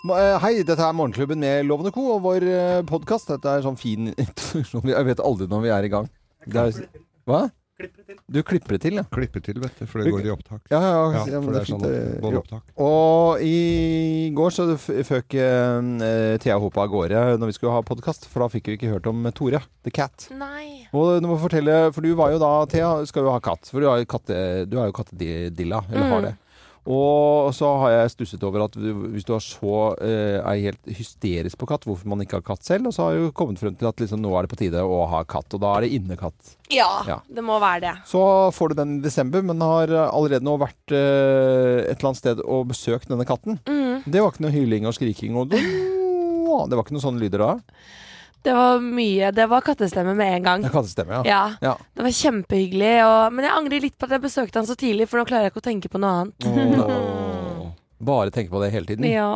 Eh, Hei, dette er Morgenklubben med Lovende Co. og vår podkast. Dette er sånn fin introduksjon. Jeg vet aldri når vi er i gang. Det er, hva? Du klipper det til, ja. Klipper til, vet du, for det går i opptak. Ja, ja, Ja, ja, for det er fint, sånn eh, opptak båndopptak. Og i går så føk uh, Thea Hope av gårde når vi skulle ha podkast, for da fikk vi ikke hørt om Tore, The Cat. Nei. Og du må fortelle, for du var jo da, Thea, skal jo ha katt. For du har jo, katte, du er jo kattedilla, eller Mm. har det. Og så har jeg stusset over at hvis du er så eh, er helt hysterisk på katt, hvorfor man ikke har katt selv. Og så har jeg jo kommet frem til at liksom, nå er det på tide å ha katt, og da er det innekatt. Ja, Ja. det må være det. Så får du den i desember, men har allerede nå vært eh, et eller annet sted og besøkt denne katten. Mm. Det var ikke noe hyling og skriking og Det var ikke noen sånne lyder da? Det var mye Det var kattestemme med en gang. Er kattestemme, ja. Ja. ja. Det var kjempehyggelig. Og, men jeg angrer litt på at jeg besøkte han så tidlig, for nå klarer jeg ikke å tenke på noe annet. Oh, Bare tenke på det hele tiden. Ja.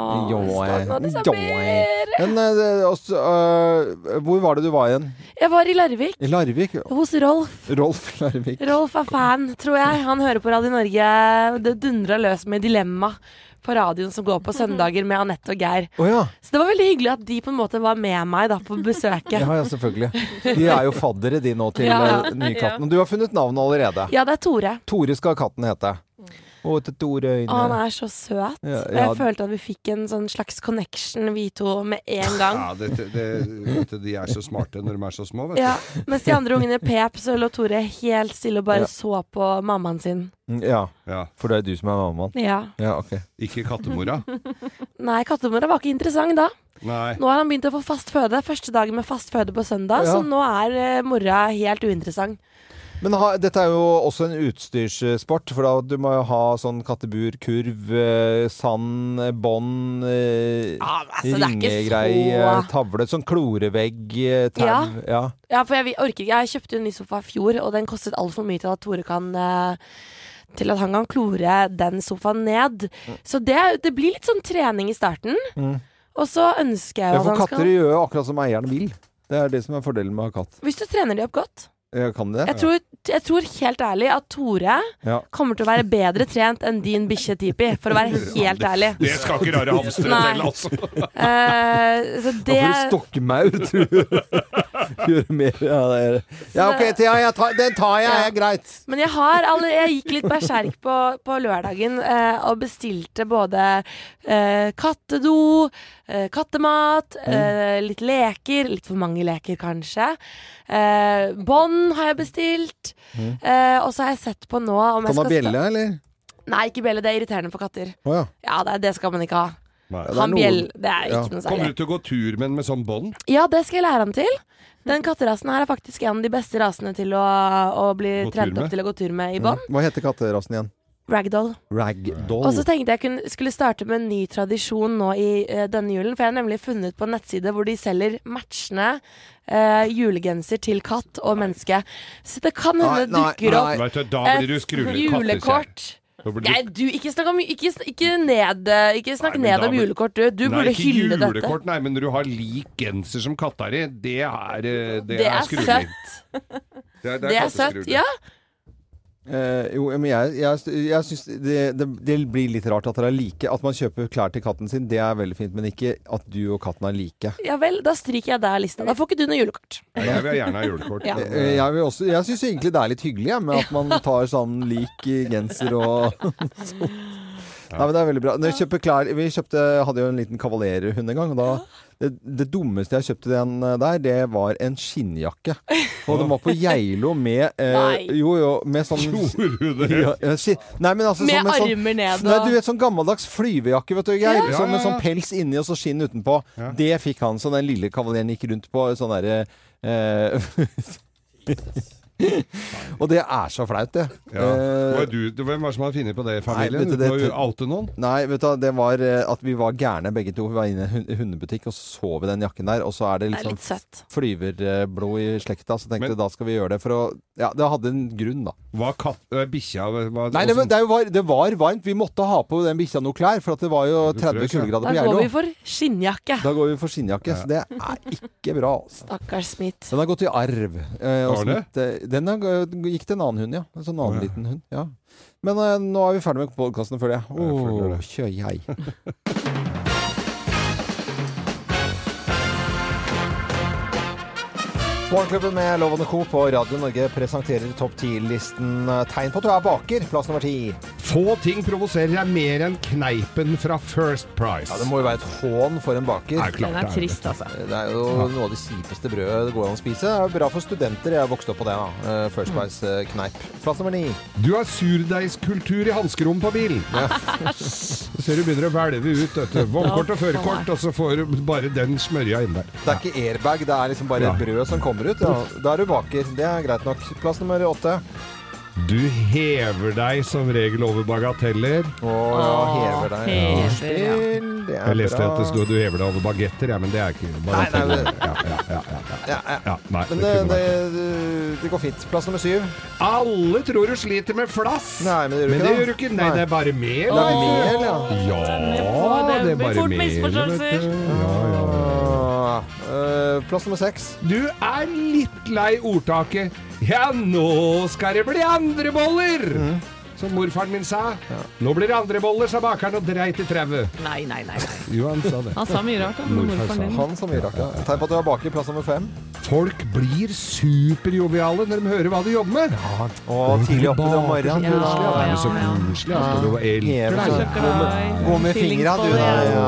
Men uh, også, uh, hvor var det du var igjen? Jeg var i Larvik. I Larvik? Hos Rolf. Rolf Larvik. Rolf er fan, tror jeg. Han hører på Radio Norge. Det dundra løs med Dilemma på radioen som går på søndager med Anette og Geir. Oh, ja. Så det var veldig hyggelig at de på en måte var med meg da på besøket. ja. Ja, selvfølgelig. De er jo faddere, de nå, til Ja. ja. nykatten. Og du har funnet navnet allerede. Ja, det er Tore. Tore skal katten hete. Å, til Tore øyne. Å, han er så søt. Ja, ja. jeg følte at vi fikk en sånn slags connection, vi to, med en gang. Ja, det, det, det, de er så smarte når de er så små, vet du. Ja, Mens de andre ungene pep, så lå Tore helt stille og bare Ja. så på mammaen sin. Mm, Ja, Ja. for det er du som er mammaen. Ja. Ja, ok. Ikke kattemora. Nei, kattemora var ikke interessant da. Nei. Nå har han begynt å få fast føde. Første dagen med fast føde på søndag, Ja. så nå er eh, mora helt uinteressant. Men ha, dette er jo også en utstyrssport, for da du må jo ha sånn kattebur, kurv, eh, sand, bånd, eh, Ja, altså, ringegreie, så- tavle, sånn klorevegg, eh, tau. Ja. Ja. Ja, for jeg, orker ikke. Jeg kjøpte en ny sofa i fjor, og den kostet altfor mye til at Tore kan til at han kan klore den sofaen ned. Så det, det blir litt sånn trening i starten. Mm. Og så ønsker jeg for at han katter skal gjør jo akkurat som eieren vil. Det er det som er fordelen med å ha katt. Hvis du trener de opp godt. Ja, Kan det? Jeg tror, jeg tror helt ærlig at Tore Ja. kommer til å være bedre trent enn din bikkje Tipi, for å være helt ærlig. Det skal ikke rare hamstere Nei. til, altså. Eh, så Da får du det stokkmaur, tror du. Gjøre mer ja, det er. ja, OK, Thea, jeg tar, den tar jeg. Ja. er greit. Men jeg har alle, Jeg gikk litt berserk på, på lørdagen eh, og bestilte både eh, kattedo, eh, kattemat, Mm. eh, litt leker. Litt for mange leker, kanskje. Eh, Bånd har jeg bestilt. Eh, og så har jeg sett på nå om jeg Mm. Kan man skal bjelle, eller? Nei, ikke bjelle. Det er irriterende for katter. Oh, ja. Ja, det, det skal man ikke ha. Nei. Han bjell, det er Ja. ikke noe Kommer du til å gå tur med den med sånn bånd? Ja, det skal jeg lære han til. Den katterasen her er faktisk en av de beste rasene til å, å bli Gå trent opp til å gå tur med i bånd. Hva heter katterasen igjen? Ragdoll. Ragdoll. Og så tenkte jeg kunne, skulle starte med en ny tradisjon nå i uh, denne julen. For jeg har nemlig funnet på en nettside hvor de selger matchende uh, julegenser til katt og menneske. Så det kan hende dukker opp et julekort. Nei, du, ikke snakk, om, ikke, ikke ned, ikke snakk Nei, ned om julekort, du. Du Nei, burde hylle dette. Ikke julekort, Nei, men når du har lik genser som katta di, det er eh, Det, Det er er søtt. Det er, Det er søtt. Ja. Eh, jo, men jeg, jeg, jeg syns det, det, det blir litt rart at dere er like. At man kjøper klær til katten sin, det er veldig fint. Men ikke at du og katten er like. ja vel, da stryker jeg deg lista. Da får ikke du noe julekort. Ja, Jeg vil gjerne ha julekort. Ja. men, Eh, Jeg, vil også- jeg syns egentlig det er litt hyggelig jeg, med at man tar sånn lik genser og Nei, men det er veldig bra. Når jeg kjøper klær Vi kjøpte, hadde jo en liten kavalerhund en gang. Og da, det, det dummeste jeg kjøpte den eh, der, det var en skinnjakke. Og den var på Geilo med eh, Jo, jo, med sånn Gjorde du det? ja, Nei, men altså Med sånn, sånn, armer ned Nei, du vet sånn gammeldags flyvejakke, vet du, Geir. Ja. Sånn med sånn pels inni og så skinn utenpå. Ja. Det fikk han, så den lille kavaleren gikk rundt på sånn derre eh, Og det er så flaut, det. Ja. Eh, Var du, hvem var det som hadde funnet på det i familien? Nei, du, du det- må jo noen. Nei, vet du, det var eh, at vi var gærne begge to. Vi var inne i en hundebutikk, og så så vi den jakken der. Og så er det Det litt er sånn flyverblod i slekta, så tenkte Men- da skal vi gjøre det for å Ja, det hadde en grunn, da. Var katt, bikkja Nei, det, var- det, var, det var varmt. Vi måtte ha på den bikkja noe klær, for at det var jo 30 kuldegrader på kuldegrader Da går vi for skinnjakke. Da går vi for skinnjakke, så det er ikke bra. Altså. Stakkars Smith. Den har gått i arv. Eh, Har eh, den gikk til en annen hund, ja. En sånn annen Å, ja. liten hund. ja. Men uh, nå er vi ferdig med podkasten, føler jeg. Åh, det. kjør jeg. Morgenklubben med Lovende Co. på Radio Norge presenterer topp 10-listen tegn på at du er baker. Plass nummer ti. Få ting provoserer deg mer enn kneipen fra First Price. Ja, det må jo være et hån for en baker. er klart Den er trist, altså. Det er jo noe av det kjipeste brødet det går an å spise. Det er bra for studenter. Jeg vokste opp på det. da. Eh, First Price-kneip. Plass nummer ni. Du har surdeigskultur i hanskerom på bil. Så ser du begynner å hvelve ut dette. vognkort og førerkort, og så får du bare den smørja inn der. Det er ikke airbag, det er liksom bare Ja. brød som kommer ut. Ja. Da er du baker. Det er greit nok. Plass nummer åtte. Du hever deg som regel over bagateller. Å ja, hever deg. hever, ja. Det er Jeg leste bra. at det sto du hever deg over bagetter, ja, men det er ikke nei, bagateller. det- Ja, nei, Men det går fint. Plass nummer syv. Alle tror du sliter med flass. Nei, men det gjør du ikke det gjør ikke. Nei, det er bare mel. Det er mel, ja. Ja, det det er bare mel. Fort misforståelser. Ja, plass nummer seks. Du er litt lei ordtaket 'Ja, nå skal det bli andre boller'. Mm. Som morfaren min sa. 'Nå blir det andre boller', sa bakeren og dreit i trauet. Nei, nei, nei. nei. Jo, han sa det. Han sa mye rart, da. Morfaren din. Han sa mye rart, ja. Tegn på at du er baker. Plass nummer fem. Folk blir superjoviale når de hører hva du jobber med. Og tidlig oppe om morgenen. Ja, du, Ja, det er så ja. koselig. Altså, seg. Gå med, fingra, du, da. Ja.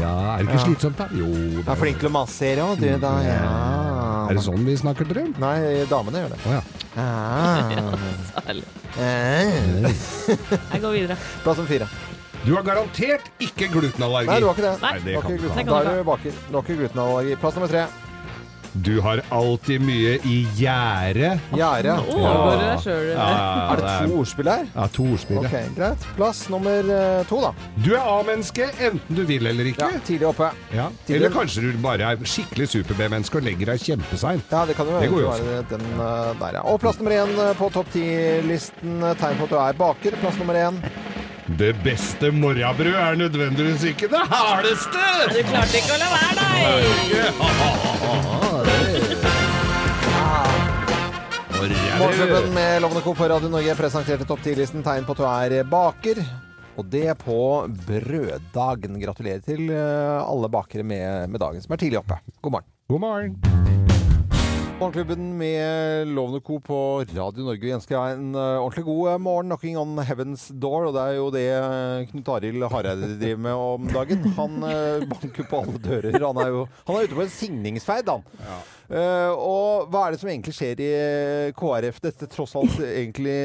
Ja. Er det ikke slitsomt, da? Jo. det Du er flink til å massere òg, du, da. Ja. Er det sånn vi snakker til dem? Nei, damene gjør det. Å ja. Ah. Eh. Jeg går videre. Plass nummer fire. Du har garantert ikke glutenallergi. Nei, du har ikke det. Nei, det Du har kan ikke du gluten- ikke Da er du baker. Du har ikke glutenallergi. Plass nummer tre. Du har alltid mye i gjære. Gjære. Oh, ja. ja? Er det to ordspill her? Ja, to ordspill. Ok, greit. Plass nummer eh, to, da. Du er A-menneske enten du vil eller ikke. Ja, tidlig oppe. Ja. Eller kanskje du bare er skikkelig super-B-menneske og legger deg kjempeseint. Ja, det kan jo Det være den eh, der, ja. Og plass nummer én eh, på topp ti-listen. Tegn på at du er baker. Plass nummer én. Det beste morrabrød er nødvendigvis ikke det hardeste! Du klarte ikke å la være, nei! Morgenklubben med Lovende Co. på Radio Norge presenterte topp 10-listen Tegn på at du er baker. Og det på brøddagen. Gratulerer til eh, alle bakere med, med dagen som er tidlig oppe. God morgen. God morgen. Morgenklubben med Lovende Co. på Radio Norge. Vi ønsker deg en eh, ordentlig god eh, morgen. Knocking on heaven's door. Og det er jo det Knut Arild Hareide driver med om dagen. Han banker på alle dører. Han er jo han er ute på en signingsferd, han. Eh, og hva er det som egentlig skjer i eh, KrF? Dette tross alt egentlig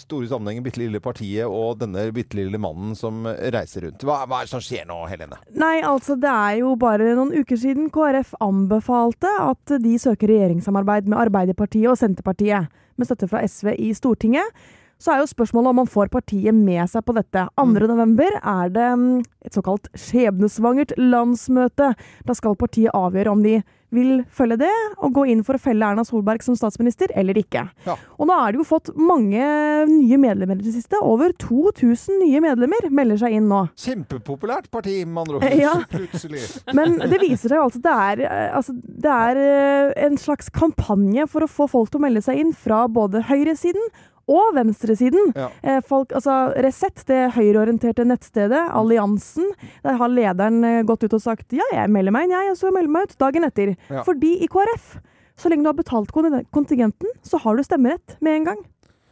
store sammenhengen bitte lille partiet og denne bitte lille mannen som reiser rundt. Hva, hva er det som skjer nå, Helene? Nei, altså det er jo bare noen uker siden KrF anbefalte at de søker regjeringssamarbeid med Arbeiderpartiet og Senterpartiet, med støtte fra SV i Stortinget. Så er jo spørsmålet om man får partiet med seg på dette. 2.11 er det mm, et såkalt skjebnesvangert landsmøte. Da skal partiet avgjøre om de vil følge det og gå inn for å felle Erna Solberg som statsminister eller ikke. Ja. Og nå er det jo fått mange nye medlemmer i det siste. Over 2000 nye medlemmer melder seg inn nå. Kjempepopulært parti, med andre ord. Ja. Plutselig. Men det viser seg altså det er, eh, altså, det er eh, en slags kampanje for å få folk til å melde seg inn fra både høyresiden og venstresiden. Ja. Eh, folk, altså Resett, det høyreorienterte nettstedet, Alliansen, der har lederen eh, gått ut og sagt ja, jeg melder meg inn, jeg, og så melder meg ut dagen etter. Ja. Fordi i KrF, så lenge du har betalt kontingenten, så har du stemmerett med en gang.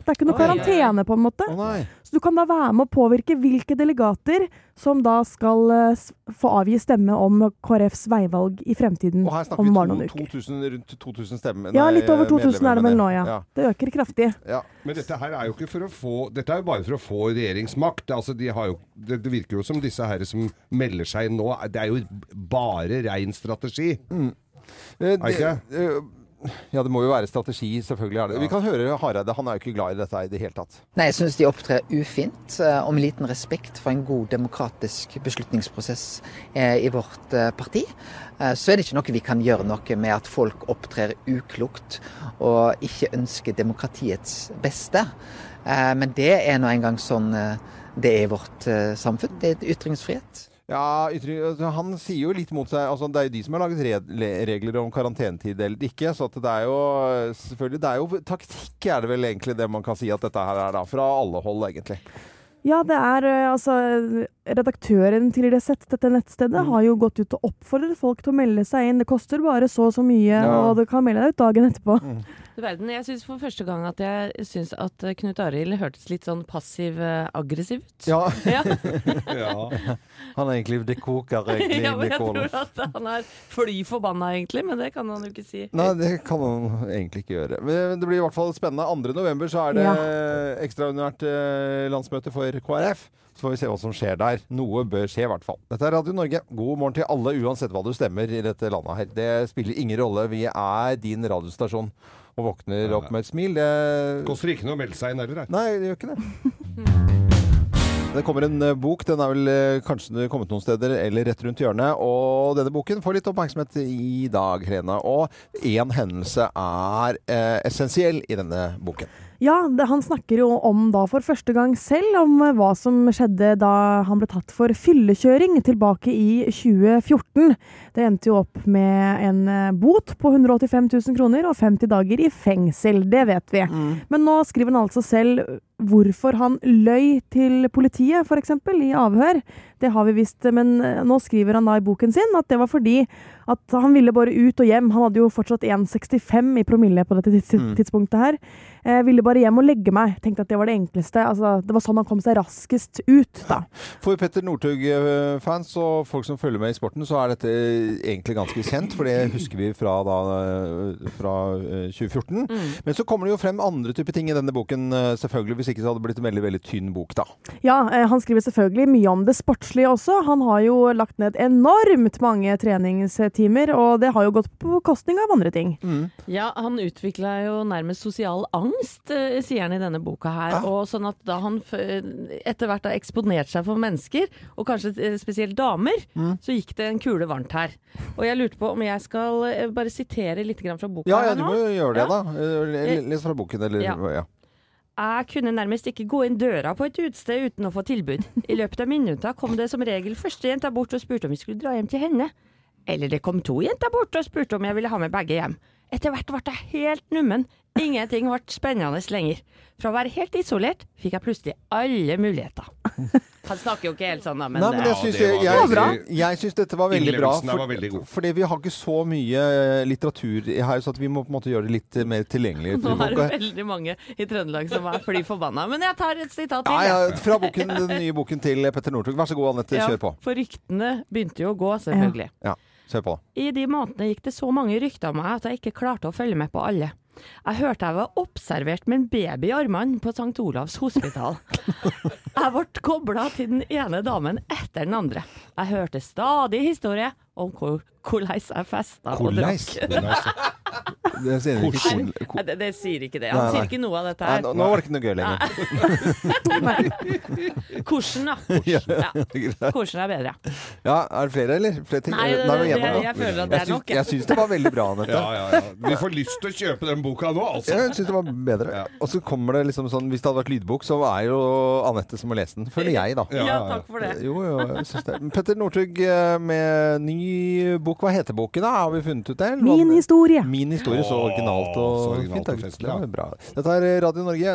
Det er ikke noe Oi, karantene, på en måte. Å. Så du kan da være med å påvirke hvilke delegater som da skal uh, få avgi stemme om KrFs veivalg i fremtiden. Og her snakker om vi to, 2000, rundt 2000 stemmer. Ja, litt over 2000 er det vel nå, ja. ja. Det øker kraftig. ja. Men dette her er jo ikke for å få Dette er jo bare for å få regjeringsmakt. Altså, de har jo, det, det virker jo som disse her som melder seg inn nå, det er jo bare rein strategi. det Er ikke det- eh, Ja, det må jo være strategi, selvfølgelig er det. Vi kan høre Hareide, han er jo ikke glad i dette i det hele tatt. Nei, jeg syns de opptrer ufint, eh, og med liten respekt for en god demokratisk beslutningsprosess eh, i vårt eh, parti. Så er det ikke noe vi kan gjøre noe med at folk opptrer uklokt og ikke ønsker demokratiets beste. Eh, Men det er nå engang sånn det er i vårt samfunn. Det er ytringsfrihet. Ja, altså, Han sier jo litt mot seg altså, Det er jo de som har laget re regler om karantenetid eller ikke. Så det er jo selvfølgelig Det er jo taktikk, er det vel egentlig det man kan si at dette her er, da. Fra alle hold, egentlig. Ja, det er eh, altså Redaktøren til Resett, dette nettstedet, Mm. har jo gått ut og oppfordret folk til å melde seg inn. Det koster bare så og så mye, Ja. og du kan melde deg ut dagen etterpå. Du verden, jeg syns for første gang at jeg syns at Knut Arild hørtes litt sånn passiv-aggressiv ut. Ja, Ja. Ja. han er egentlig Det koker egentlig ja, jeg tror at han er fly forbanna, egentlig, men det kan han jo ikke si. Nei, det kan han egentlig ikke gjøre. Men det blir i hvert fall spennende. 2. november så er det ekstraordinært eh, landsmøte for KrF. Så får vi se hva som skjer der. Noe bør skje, i hvert fall. Dette er Radio Norge. God morgen til alle, uansett hva du stemmer i dette landet her. Det spiller ingen rolle. Vi er din radiostasjon. Og våkner opp med et smil. Det Koster ikke noe å melde seg inn heller. Nei, det gjør ikke det. Det kommer en eh, bok. Den er vel eh, kanskje kommet noen steder eller rett rundt hjørnet. Og denne boken får litt oppmerksomhet i dag, Helene. Og én hendelse er eh, essensiell i denne boken. Ja, det, han snakker jo om da for første gang selv om eh, hva som skjedde da han ble tatt for fyllekjøring tilbake i 2014. Det endte jo opp med en eh, bot på 185 000 kroner og 50 dager i fengsel. Det vet vi. Men nå skriver han altså selv hvorfor han løy til politiet, f.eks. i avhør. Det har vi visst, men eh, nå skriver han da i boken sin at det var fordi at han ville bare ut og hjem. Han hadde jo fortsatt 1,65 i promille på dette tids Mm. tidspunktet her. Jeg ville bare hjem og legge meg. Tenkte at det var det enkleste. Altså, det var sånn han kom seg raskest ut, da. For Petter Northug-fans og folk som følger med i sporten, så er dette egentlig ganske kjent. For det husker vi fra, da, fra eh, 2014. Men så kommer det jo frem andre typer ting i denne boken, eh, selvfølgelig. Hvis ikke så hadde det blitt en veldig veldig tynn bok, da. Ja, eh, han skriver selvfølgelig mye om det sportslige også. Han har jo lagt ned enormt mange treningstimer, og det har jo gått på bekostning av andre ting. Ja, han utvikla jo nærmest sosial angst, eh, sier han i denne boka her. Og sånn at da han etter hvert har eksponert seg for mennesker, og kanskje eh, spesielt damer, så gikk det en kule varmt her. Og jeg lurte på om jeg skal eh, bare sitere litt fra boka Ja, ja, her du må jo gjøre det, Ja. da. Litt Les fra boken, eller Ja. Jeg kunne nærmest ikke gå inn døra på et utested uten å få tilbud. I løpet av minutter kom det som regel første jenta bort og spurte om vi skulle dra hjem til henne. Eller det kom to jenter bort og spurte om jeg ville ha med begge hjem. Etter hvert ble jeg helt nummen. Ingenting ble spennende lenger. Fra å være helt isolert fikk jeg plutselig alle muligheter. Han snakker jo ikke helt sånn, da, men, Nei, men jeg Ja, syns, jeg, jeg, jeg syns dette var veldig bra. For, veldig fordi vi har ikke så mye eh, litteratur her, så at vi må på en måte gjøre det litt eh, mer tilgjengelig. nå er det veldig mange i Trøndelag som er fly forbanna. Men jeg tar et sitat til. Ja, ja, fra boken, den nye boken til Petter Northug. Vær så god, Anette. Ja, Kjør på. For ryktene begynte jo å gå, selvfølgelig. Ja, kjør på. I de månedene gikk det så mange rykter om meg at jeg ikke klarte å følge med på alle. Jeg hørte jeg var observert med en baby i armene på St. Olavs hospital. Jeg ble kobla til den ene damen etter den andre. Jeg hørte stadig historier om hvor- hvordan jeg festa og drakk. Det sier ikke Nei, kol- ko- det, det sier ikke det. Nei, Han sier ikke noe av dette Nei, her. nå, nå var det ikke noe gøy lenger. Korsen, da? Korsen, Ja. Er bedre? Ja, er det flere, eller? Flere ting? Nei, det, Nei, jeg føler at det er nok. jeg. jeg syns det var veldig bra, Anette. Ja, ja, ja. Vi får lyst til å kjøpe den boka nå, altså. Jeg syns det var bedre. Ja. Og så kommer det liksom sånn Hvis det hadde vært lydbok, så er jo Anette som må lese den. Føler jeg, da. Ja, Ja, ja, ja. takk for det. Jo, jo, jeg synes det. Petter Northug eh, med ny bok. Hva heter boken, da? Har vi funnet ut det? Min historie. Min historie, så originalt og, så originalt fint. og fint. Det ja. var bra. Dette er Radio Norge.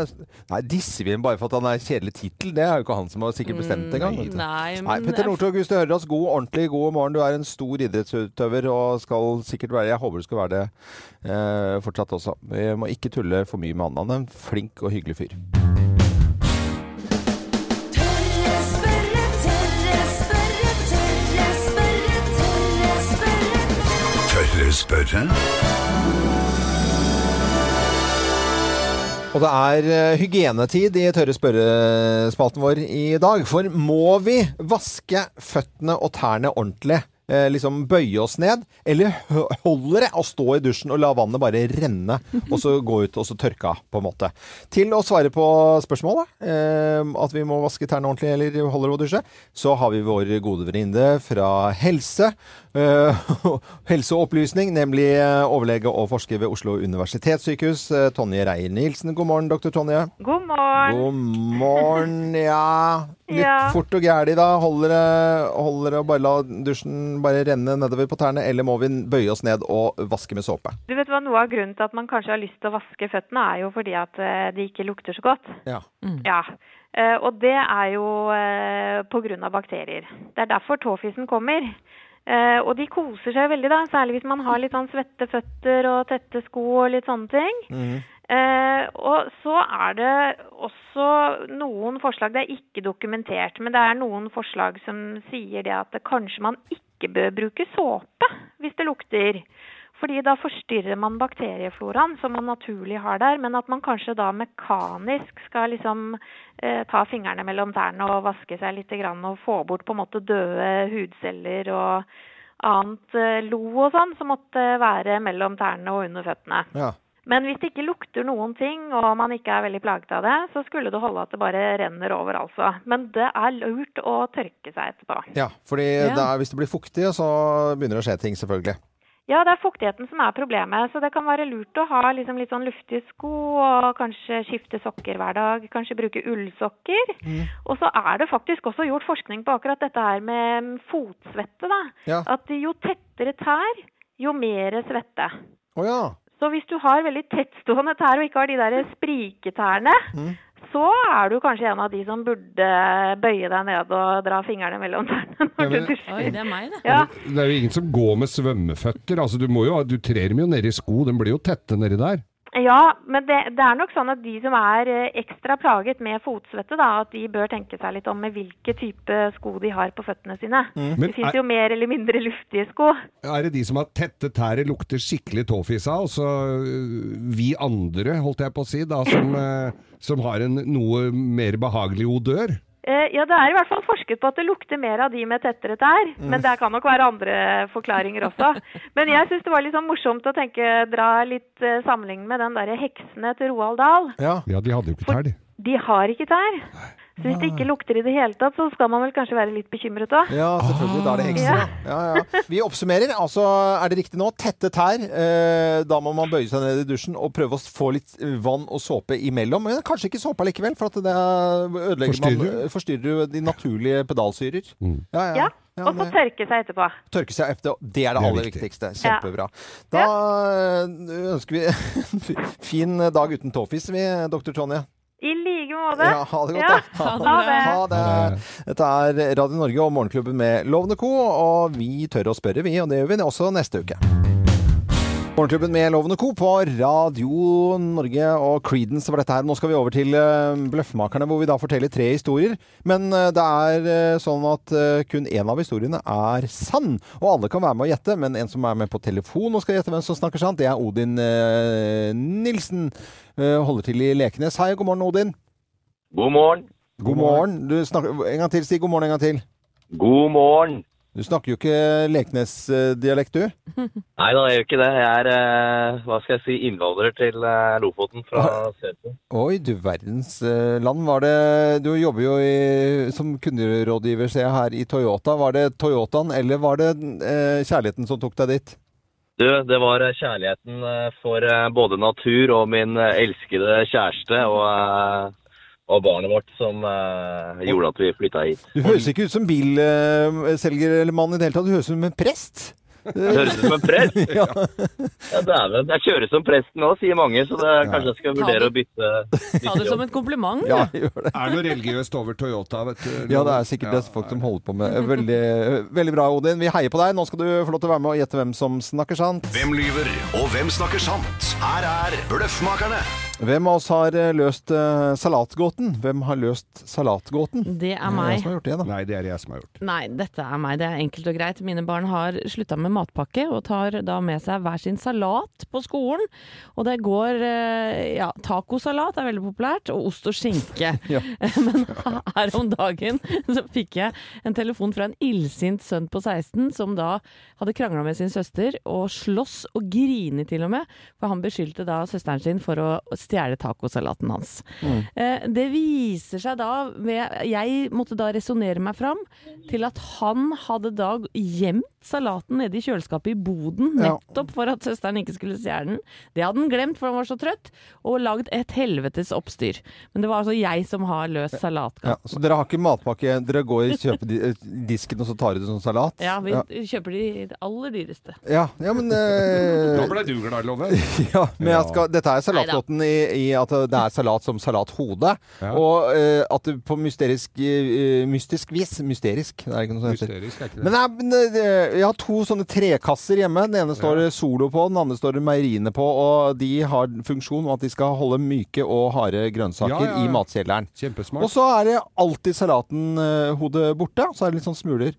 Nei, disser vi ham bare for at han er kjedelig tittel? Det er jo ikke han som har sikkert bestemt det engang. vet. Mm, Nei, men Nei, Petter Northug, hvis du hører oss, god, ordentlig god morgen. Du er en stor idrettsutøver og skal sikkert være Jeg håper du skal være det eh, fortsatt også. Vi må ikke tulle for mye med han. Han er en flink og hyggelig fyr. Tørre spørre? Og det er eh, hygienetid i tørre spørrespalten vår i dag. For må vi vaske føttene og tærne ordentlig? Eh, liksom bøye oss ned? Eller holder det å stå i dusjen og la vannet bare renne, og så gå ut og så tørke av, på en måte? Til å svare på spørsmålet, eh, at vi må vaske tærne ordentlig eller holder å dusje, så har vi vår gode venninne fra helse. eh, helseopplysning, nemlig eh, overlege og forsker ved Oslo universitetssykehus, eh, Tonje Reier Nilsen. God morgen, doktor Tonje. God morgen. God morgen, ja. Litt Ja. fort og gæli da. Holder det å bare la dusjen bare renne nedover på tærne, eller må vi bøye oss ned og vaske med såpe? Du vet hva, Noe av grunnen til at man kanskje har lyst til å vaske føttene, er jo fordi at eh, de ikke lukter så godt. Ja. Ja. Eh, og det er jo eh, pga. bakterier. Det er derfor tåfisen kommer. Eh, og de koser seg veldig, da, særlig hvis man har litt sånn svette føtter og tette sko og litt sånne ting. Mm. Eh, og så er det også noen forslag, det er ikke dokumentert, men det er noen forslag som sier det at det kanskje man ikke bør bruke såpe hvis det lukter. Fordi da forstyrrer man bakteriefloraen som man naturlig har der, men at man kanskje da mekanisk skal liksom eh, ta fingrene mellom tærne og vaske seg litt og få bort på en måte døde hudceller og annet eh, lo og sånn som måtte være mellom tærne og under føttene. Ja. Men hvis det ikke lukter noen ting, og man ikke er veldig plaget av det, så skulle det holde at det bare renner over, altså. Men det er lurt å tørke seg etterpå. ja, fordi Ja. er, hvis det blir fuktig, så begynner det å skje ting, selvfølgelig. Ja, det er fuktigheten som er problemet, så det kan være lurt å ha liksom litt sånn luftige sko, og kanskje skifte sokker hver dag, kanskje bruke ullsokker. Og så er det faktisk også gjort forskning på akkurat dette her med fotsvette, da. Ja. At jo tettere tær, jo mer svette. Å ja. Så hvis du har veldig tettstående tær og ikke har de der spriketærne, så er du kanskje en av de som burde bøye deg ned og dra fingrene mellom tærne når Ja, men- du dusjer. Oi, det er meg, det. Ja, Det er jo ingen som går med svømmeføtter. Altså, du, må jo, du trer dem jo nedi sko, de blir jo tette nedi der. Ja, men det, det er nok sånn at de som er eh, ekstra plaget med fotsvette, da, at de bør tenke seg litt om med hvilke type sko de har på føttene sine. Mm. Det finnes er, jo mer eller mindre luftige sko. er det de som har tette tær, lukter skikkelig tåfis av, og så øh, vi andre, holdt jeg på å si, da, som, øh, som har en noe mer behagelig odør? Eh, ja, det er i hvert fall forsket på at det lukter mer av de med tettere tær. Mm. Men det kan nok være andre forklaringer også. Men jeg syns det var litt sånn morsomt å tenke, dra litt eh, sammenligning med den derre heksene til Roald Dahl. Ja. Ja, de hadde jo ikke tær, de. De har ikke tær. Så hvis det ikke lukter i det hele tatt, så skal man vel kanskje være litt bekymret òg. Ja, selvfølgelig. Da er det hekser. Ja. Ja, ja. Vi oppsummerer. Altså, er det riktig nå? Tette tær. Eh, da må man bøye seg ned i dusjen og prøve å få litt eh, vann og såpe imellom. Men kanskje ikke såpe likevel, for at det ødelegger Forstyrrer. man Forstyrrer du de naturlige pedalsyrer. Mm. Ja, ja. Ja. Ja, Og så tørke seg etterpå. Tørke seg etterpå. Det er det, Det er aller viktig. viktigste. Kjempebra. Da eh, ønsker vi en fin dag uten tåfis, vi, doktor Tonje. I like måte. Ja, ha det godt, Ja. da. Ha Ha det. Ha det. Dette er Radio Norge og Morgenklubben med Lovende Co. Og vi tør å spørre, vi. Og det gjør vi også neste uke. Morgenklubben med Lovende Co. på Radio Norge og Creedence var dette her. Nå skal vi over til eh, Bløffmakerne, hvor vi da forteller tre historier. Men eh, det er eh, sånn at kun én av historiene er sann. Og alle kan være med å gjette, men en som er med på telefon og skal gjette hvem som snakker sant, det er Odin Nilsen. Holder til i Lekenes. Hei, god morgen, Odin. God morgen. God morgen. Du snakker, en gang til, si god morgen en gang til. God morgen. Du snakker jo ikke Leknes-dialekt, du? Nei da, jeg gjør ikke det. Jeg er, eh, hva skal jeg si, innvandrer til eh, Lofoten fra Sørpolen. Oi, du verdens eh, land. Var det Du jobber jo i, som kunderådgiver, ser jeg her, i Toyota. Var det Toyotaen, eller var det kjærligheten som tok deg dit? Du, det var kjærligheten for både natur og min elskede kjæreste og, eh, og barnet vårt som uh, gjorde at vi flytta hit. Du høres ikke ut som bilselger eller mann i det hele tatt. Du høres ut som en prest. Det høres ut som en prest. Ja. Ja, dæven. Jeg kjører som presten nå, sier mange, så det, kanskje jeg skal vurdere å bytte, Ta det som et kompliment. ja, gjør det. Er noe religiøst over Toyota, vet du? Ja, det er sikkert det folk som holder på med. Veldig, veldig bra, Odin. Vi heier på deg. Nå skal du få lov til å være med og gjette hvem som snakker sant. Hvem lyver, og hvem snakker sant? Her er Bløffmakerne. Hvem av oss har eh, løst uh, salatgåten? Hvem har løst salatgåten? Det er meg. som har gjort det, da? Nei, det er jeg som har gjort. det. Nei, dette er meg. Det er enkelt og greit. Mine barn har slutta med matpakke og tar da med seg hver sin salat på skolen. Og det går uh, ja, tacosalat er veldig populært, og ost og skinke. Ja. Men her om dagen så fikk jeg en telefon fra en illsint sønn på 16 som da hadde krangla med sin søster og slåss og grine til og med, for han beskyldte da søsteren sin for å stjele tacosalaten hans. Eh, Det viser seg da ved Jeg måtte da resonnere meg fram til at han hadde da gjemt salaten nede i kjøleskapet i boden, Ja. nettopp for at søsteren ikke skulle stjele den. Det hadde han glemt, for han var så trøtt, og lagd et helvetes oppstyr. Men det var altså jeg som har løst Ja, så dere har ikke matpakke? Dere går og kjøper eh, disken, og så tar dere sånn salat? Ja, vi ja. kjøper de aller dyreste. Ja, ja, men eh, Da ble du glad, Love. ja, men jeg skal, Dette er salatgåten i i at det er salat som salathode. Ja. Og uh, at det på mysterisk, uh, mystisk vis Mysterisk, det er ikke noe som heter. Mysterisk, er ikke det? Men, jeg, eh, jeg har to sånne trekasser hjemme. Den ene står det Solo på, den andre står det Meieriene på. Og de har funksjon om at de skal holde myke og harde grønnsaker Ja, ja, ja. i matkjelleren. Kjempesmart. Og så er det alltid salatenhodet borte. Så er det litt sånn smuler.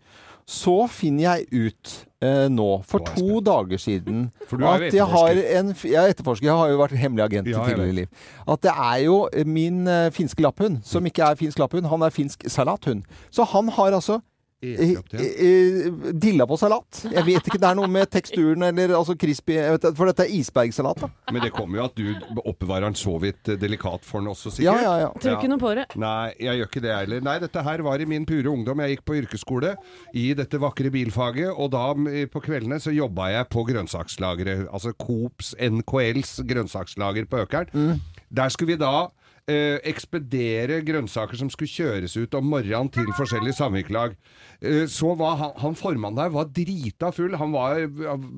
Så finner jeg ut eh, nå, for to dager siden, For du er jo at jeg har etterforsker. en Jeg er etterforsker. Jeg har jo vært hemmelig agent Ja, i jeg tidligere liv. At det er jo min eh, finske lapphund, som ikke er finsk lapphund, han er finsk salathund. Så han har altså Eh, eh, dilla på salat. Jeg vet ikke, det er noe med teksturen eller altså crispy jeg vet, For dette er isbergsalat, da. Men det kommer jo at du oppbevarer den så vidt eh, delikat for den også, Ja, sikkert. ja, ja. Tror ikke noe på det. Nei, jeg gjør ikke det heller. Nei, dette her var i min pure ungdom. Jeg gikk på yrkesskole i dette vakre bilfaget, og da mm, på kveldene så jobba jeg på grønnsakslageret. Altså Coops, NKLs grønnsakslager på Økern. Mm. Der skulle vi da eh, ekspedere grønnsaker som skulle kjøres ut om morgenen til forskjellige samvirkelag. Eh, så var han, han formannen der var drita full. Han var,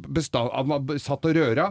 besta- han var satt og røra.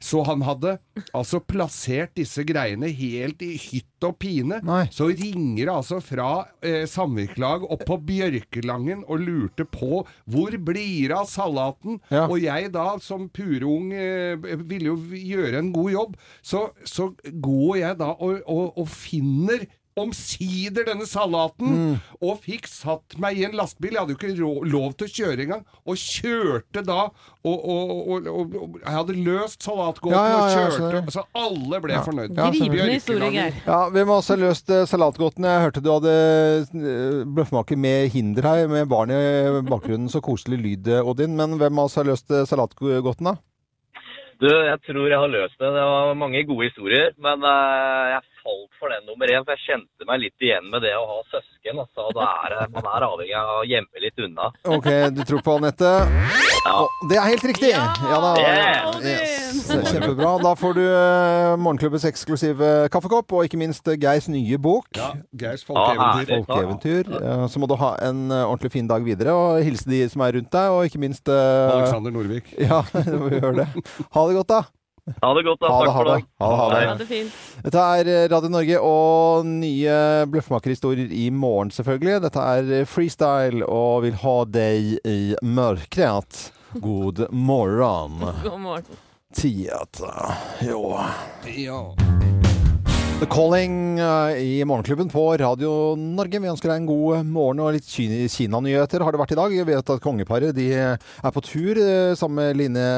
Så han hadde altså plassert disse greiene helt i hytt og pine. Nei. Så ringer det altså fra eh, samvirkelag opp på Bjørkelangen og lurte på hvor blir det av salaten? Ja. Og jeg da som purung eh, ville jo gjøre en god jobb. Så, så går jeg da og, og, og finner omsider denne salaten, Mm. og fikk satt meg i en lastebil. Jeg hadde jo ikke lov til å kjøre engang, og kjørte da og, og, og, og, og Jeg hadde løst salatgåten Ja, ja, ja, og kjørte, så, så alle ble fornøyd. Ja, Hvem har også løst salatgåten. Jeg hørte du hadde eh, bløffmaker med hinder her, med barn i bakgrunnen. Så koselig lyd, eh, Odin. Men hvem av oss har løst salatgåten, da? Du, jeg tror jeg har løst det. Det var mange gode historier, men eh, jeg falt for den nummer én. For jeg kjente meg litt igjen med det å ha søsken. Altså, da er, man er avhengig av å gjemme litt unna. Ok, du tror på Anette? Ja. Oh, det er helt riktig! Ja, da. Yeah. Yes. Kjempebra. Da får du eh, Morgenklubbens eksklusive kaffekopp, og ikke minst eh, Geirs nye bok. Ja, Geirs folkeeventyr. Ah, Folkeeventyr. Eh, Så må du ha en ordentlig fin dag videre, og hilse de som er rundt deg, og ikke minst uh... Alexander Norvik. Ja, du må gjøre det. Ha det godt, da. Ha det godt, da. Ha det, Takk ha for det. Ha det, ha det. Ha det fint. Dette er eh, Radio Norge og nye bløffmakerhistorier i morgen, selvfølgelig. Dette er eh, freestyle og vil ha deg i mørket. God morgen. God morgen. Tieta. Jo. Ja. The Calling eh, i Morgenklubben på Radio Norge. Vi ønsker deg en god morgen og litt Kina-nyheter har det vært i dag. Jeg vet at kongeparet de er på tur sammen med Line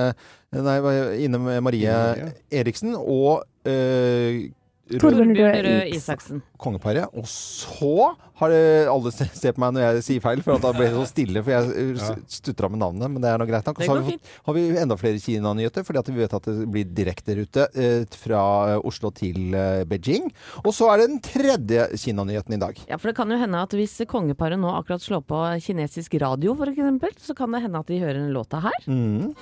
Nei, hva- Ine Marie Ine Marie. Eriksen og eh, Torbjørn Røe Isaksen. Kongeparet. Og så har det alle se se på meg når jeg sier feil, for at da ble det så stille. For jeg stutra med navnet, men det er nå greit nok. Så har vi, fått, har vi enda flere Kina-nyheter, fordi at vi vet at det blir direkterute eh, fra Oslo til eh, Beijing. Og så er det den tredje Kina-nyheten i dag. Ja, for det kan jo hende at hvis kongeparet nå akkurat slår på kinesisk radio, eksempel, så kan det hende at de hører en låta her. Mm.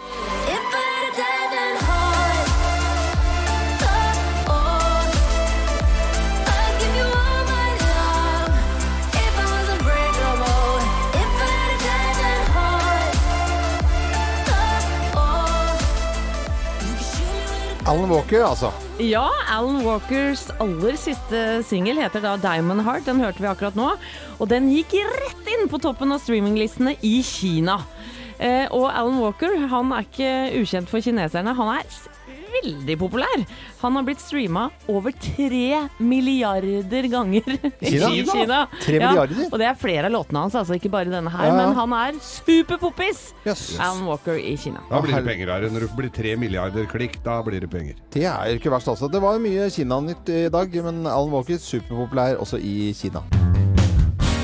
Alan Walker, altså. Ja, Alan Walkers aller siste singel heter da Diamond Heart. Den hørte vi akkurat nå. Og den gikk rett inn på toppen av streaminglistene i Kina. Eh, og Alan Walker han er ikke ukjent for kineserne. Han er veldig populær. Han har blitt streama over tre milliarder ganger i Kina? Kina. Ja, milliarder? og det er flere av låtene hans, altså ikke bare denne her. Ja. Men han er superpoppis! Yes. Alan Walker i Kina. Da blir det penger her. Når det blir tre milliarder klikk, da blir det penger. Det er ikke verst, altså. Det var mye Kina-nytt i dag, men Alan Walker superpopulær også i Kina.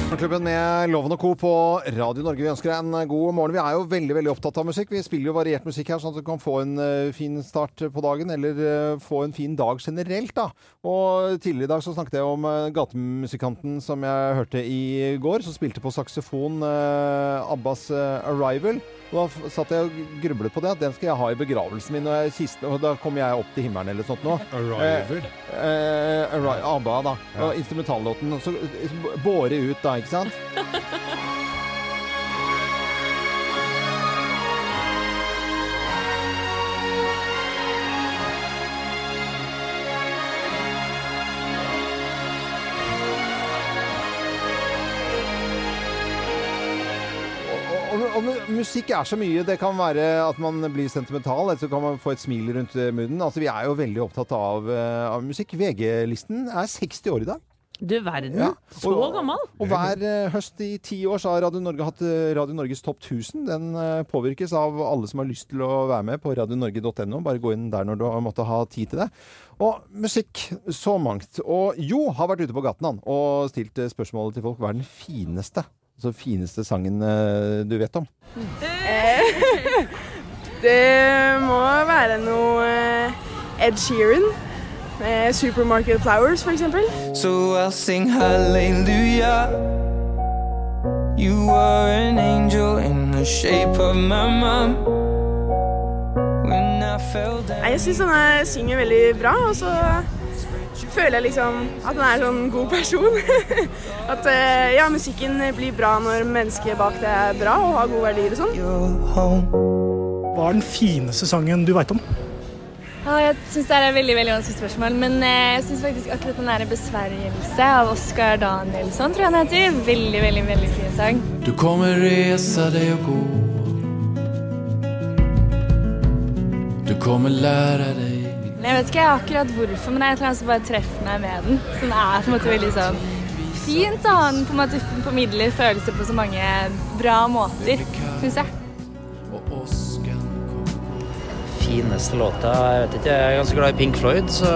Morgenklubben med Loven og Co. på Radio Norge. Vi ønsker deg en god morgen. Vi er jo veldig veldig opptatt av musikk. Vi spiller jo variert musikk her, sånn at du kan få en eh, fin start på dagen, eller eh, få en fin dag generelt. da. Og Tidligere i dag så snakket jeg om gatemusikanten som jeg hørte i går, som spilte på saksofon eh, Abbas eh, 'Arrival'. Da satt jeg og grublet på det, at den skal jeg ha i begravelsen min. Og, jeg, kiste, og da kommer jeg opp til himmelen eller sånt nå. Arrival. Eh, Arri- ABBA, da. Ja. Og instrumentallåten. Og så eh, båre ut, da, ikke sant? musikk er så mye. Det kan være at man blir sentimental, eller så kan man få et smil rundt munnen. Altså, vi er jo veldig opptatt av, eh, av musikk. VG-listen er 60 år i dag. Du verden, Ja, så og- gammel! Og hver eh, høst i ti år så har Radio Norge hatt eh, Radio Norges topp 1000. Den påvirkes av alle som har lyst til å være med på radionorge.no. Bare gå inn der når du har måttet ha tid til det. Og musikk, så mangt. Og Jo har vært ute på gaten han, og stilt spørsmålet til folk hva er den fineste, altså fineste sangen eh, du vet om. Det må være noe eh, Ed Sheeran. Med Supermarket Flowers, for eksempel. So I'll sing hallelujah. You are an angel in the shape of my mom. When I fell down. Jeg syns han synger veldig bra, og så føler jeg liksom at han er en sånn god person. at eh, ja, musikken blir bra når mennesket bak det er bra og har gode verdier og sånn. Hva er den fineste sangen du veit om? Ja, jeg syns det er et veldig veldig vanskelig spørsmål, men eh, jeg syns faktisk akkurat den der 'Besvergelse' av Oskar Danielsson tror jeg han heter. Veldig, veldig veldig fin sang. Du kommer resa deg og gå Du kommer lære deg Men Jeg vet ikke akkurat hvorfor, men det er et eller annet som bare treffer meg med den. Så den er på en måte veldig sånn fint å ha den på en måte formidler følelser på så mange bra måter, syns jeg. Fineste låta Jeg vet ikke, jeg er ganske glad i Pink Floyd, så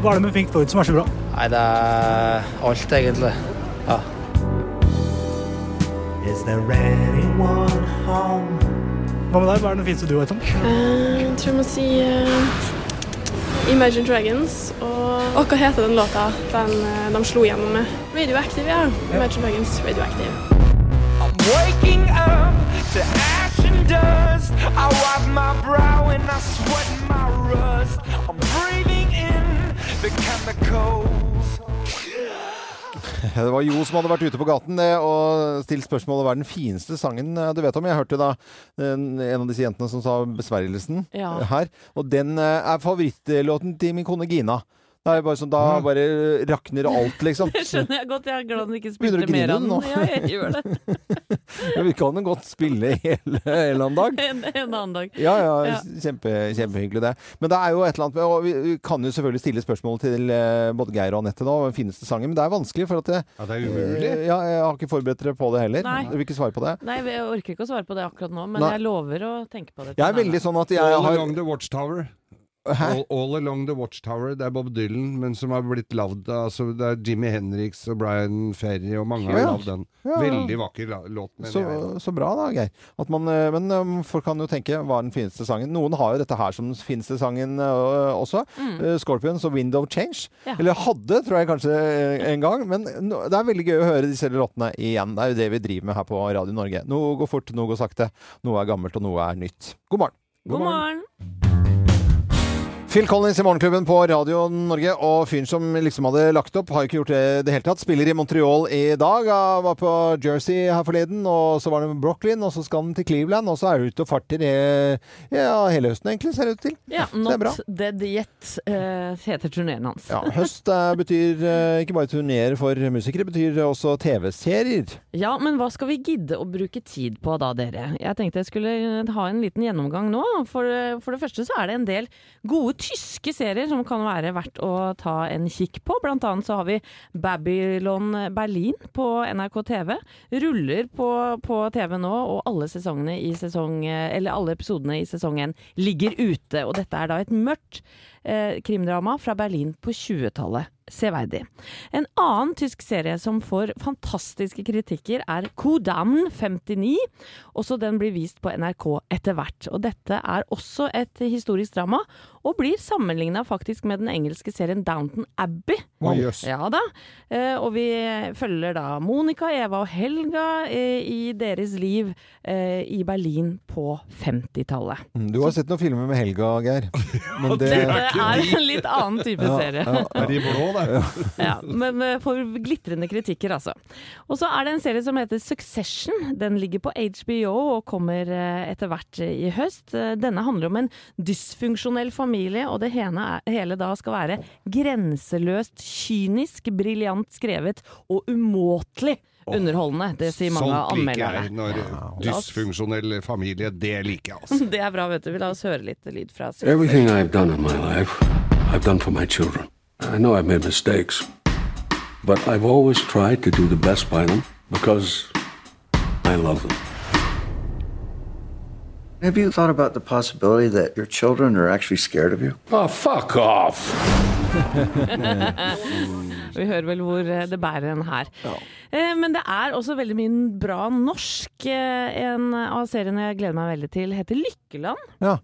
Hva er det med Pink Floyd som er så bra? Nei, det er alt, egentlig. Ja. Hva med deg? Hva er den fineste du vet om? Eh, jeg tror jeg må si uh, Imagine Dragons. Og, og hva heter den låta den, eh, de slo gjennom med? Radioactive, ja. Imagine Dragons, Radioactive. Waking up to ash and dust. I wipe my brow and I sweat my rust. I'm breathing in the chemicals. Det var Jo som hadde vært ute på gaten det, og stilt spørsmålet hva er den fineste sangen eh, du vet om. Jeg hørte da en, en av disse jentene som sa 'Besvergelsen' Ja. her. Og den eh, er favorittlåten til min kone Gina. Det er bare sånn, Da bare rakner alt, liksom. Det skjønner jeg godt. Jeg er glad den ikke Begynner spilte du å mer grine av den. nå? Ja, jeg gjør det. Ja, Vi kan jo godt spille hele, hele annen dag. En, en annen dag. Ja, ja, Ja. Kjempe, kjempehyggelig det. Men det er jo et eller annet med Og vi kan jo selvfølgelig stille spørsmål til eh, både Geir og Anette nå, finnes fineste sangen, men det er vanskelig, for at det, Ja, det er umulig. Eh, Ja, jeg har ikke forberedt dere på det heller. Nei. Dere vil ikke svare på det? Nei, jeg orker ikke å svare på det akkurat nå, men Nei. jeg lover å tenke på det. Jeg er veldig sånn at jeg All har Along the Watchtower. All, all Along the Watchtower. Det er Bob Dylan, men som har blitt lagd altså, Det er Jimmy Henriks og Brian Ferry og mange har Ja. lagd den. Ja. Veldig vakker låt. så, så bra da, Geir. At man, eh, men um, folk kan jo tenke hva er den fineste sangen. Noen har jo dette her som den fineste sangen uh, også. Mm. Uh, Scorpions og Wind of Change. Ja. Eller hadde, tror jeg kanskje en gang. Men no, det er veldig gøy å høre disse låtene igjen. Det er jo det vi driver med her på Radio Norge. Noe går fort, noe går sakte. Noe er gammelt, og noe er nytt. God morgen. God morgen. Phil Collins i Morgenklubben på Radio Norge, og fyren som liksom hadde lagt opp, har jo ikke gjort det i det hele tatt. Spiller i Montreal i dag. Han var på Jersey her forleden, og så var han i Brooklyn, og så skal han til Cleveland, og så er han ute og farter i, ja, hele høsten, egentlig, ser det ut til. Ja, det. Not Dead Yet uh, heter turneen hans. Ja, høst uh, betyr uh, ikke bare turneer for musikere, betyr også TV-serier. Ja, men hva skal vi gidde å bruke tid på da, dere? Jeg tenkte jeg skulle ha en liten gjennomgang nå. For, for det første så er det en del gode tyske serier som kan være verdt å ta en kikk på. Blant annet så har vi Babylon Berlin på NRK TV. Ruller på, på TV nå, og alle i sesong alle episodene i sesong 1 ligger ute. Og dette er da et mørkt eh, krimdrama fra Berlin på 20-tallet. Severdig. En annen tysk serie som får fantastiske kritikker, er Kodamn 59. Også den blir vist på NRK etter hvert. Og dette er også et historisk drama, og blir sammenligna faktisk med den engelske serien Downton Abbey. Å, yes. Ja da. Eh, og vi følger da Monica, Eva og Helga eh, i deres liv eh, i Berlin på 50-tallet. Mm, Du har sett noen filmer med Helga, Geir. Men det, er en litt annen type Ja, serie. ja, ja. Er de blå, da? ja, men for glitrende kritikker, altså. Og så er det en serie som heter Succession. Den ligger på HBO og kommer etter hvert i høst. Denne handler om en dysfunksjonell familie familie, og det hele, er, hele da skal være grenseløst kynisk, briljant skrevet og umåtelig underholdende. Det sier mange av Sånt liker jeg. Når dysfunksjonell familie, det liker jeg altså. Det er bra, vet du. Vi la oss høre litt lyd fra Everything I've done in my life, I've done for my children. I know I've made mistakes, but I've always tried to do the best by them because I love them. Have you thought about the possibility that your children are actually scared of you? Oh, fuck off! Vi hører vel hvor eh, det bærer en her. Ja. Men det er også veldig mye bra norsk. Eh, En av seriene jeg gleder meg veldig til, heter Lykkeland. Ja.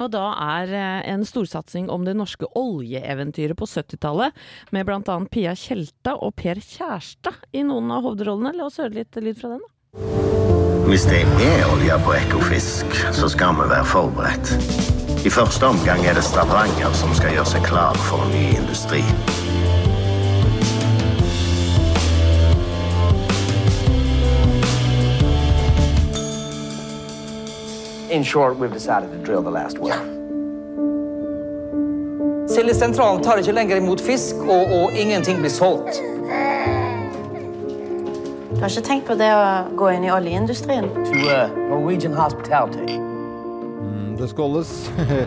Og da er eh, en storsatsing om det norske oljeeventyret på 70-tallet, med bl.a. Pia Tjelta og Per Kjærstad i noen av hovedrollene. La oss høre litt lyd fra den. da. Hvis det er olje på Ekofisk, så skal vi være forberedt. I første omgang er det Stavanger som skal gjøre seg klar for en ny industri. In short, we've decided to drill the last well. Sildesentralen tar ikke lenger imot fisk, og, og ingenting blir solgt. Du har ikke tenkt på det å gå inn i oljeindustrien? To uh, Norwegian hospitality. Mm, Det skåles.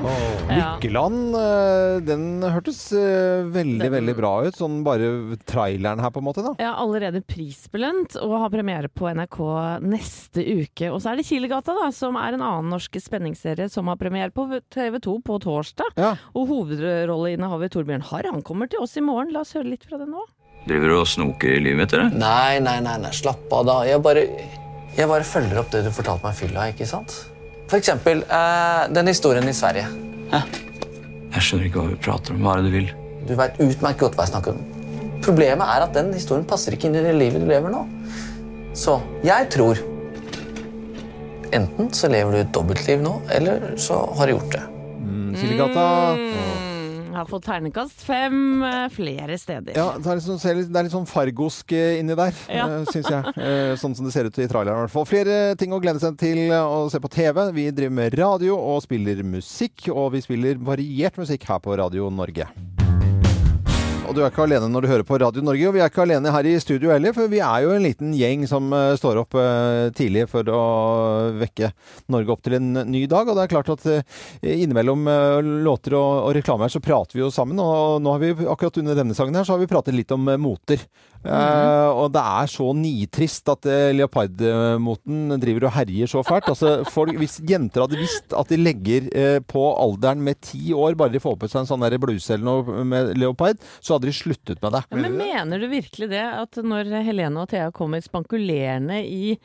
Lykkeland, eh, den hørtes eh, veldig, veldig bra ut. Sånn bare traileren her, på en måte. da. Ja, allerede prisbelønt og har premiere på NRK neste uke. Og så er det Kilegata, da, som er en annen norsk spenningsserie som har premiere på TV 2 på torsdag. Og hovedrolleinnehaver Torbjørn Harr, han kommer til oss i morgen. La oss høre litt fra det nå. Driver du og snoker i livet mitt, eller? Nei, nei, nei, nei, slapp av da. Jeg bare, jeg bare følger opp det du fortalte meg i fylla, ikke sant? For eksempel eh, den historien i Sverige. Jeg skjønner ikke hva vi prater om. Hva er det du vil? Du vet utmerket godt hva jeg snakker om. Problemet er at den historien passer ikke inn i det livet du lever nå. Så jeg tror Enten så lever du et dobbeltliv nå, eller så har du gjort det. Mm, Kilegata. Mm, har fått ternekast fem eh, flere steder. Ja, det er, litt sånn, det er litt sånn fargosk eh, inni der, Ja. ja. syns jeg. Eh, Sånn som det ser ut i traileren i hvert fall. Flere ting å glede seg til å se på TV. Vi driver med radio og spiller musikk, og vi spiller variert musikk her på Radio Norge. Og du er ikke alene når du hører på Radio Norge, og vi er ikke alene her i studio heller, for vi er jo en liten gjeng som eh, står opp eh, tidlig for å vekke Norge opp til en ny dag. Og det er klart at eh, innimellom låter og, og reklame her, så prater vi jo sammen. Og nå har vi akkurat under denne sangen her, så har vi pratet litt om Eh, og det er så nitrist at uh, leopardmoten driver og herjer så fælt. Altså, folk, hvis jenter hadde visst at de legger uh, på alderen med ti år, bare de får på seg en sånn der bluse eller noe med leopard, så hadde de sluttet med det. Ja, men mener du virkelig det, at når Helene og Thea kommer spankulerende i,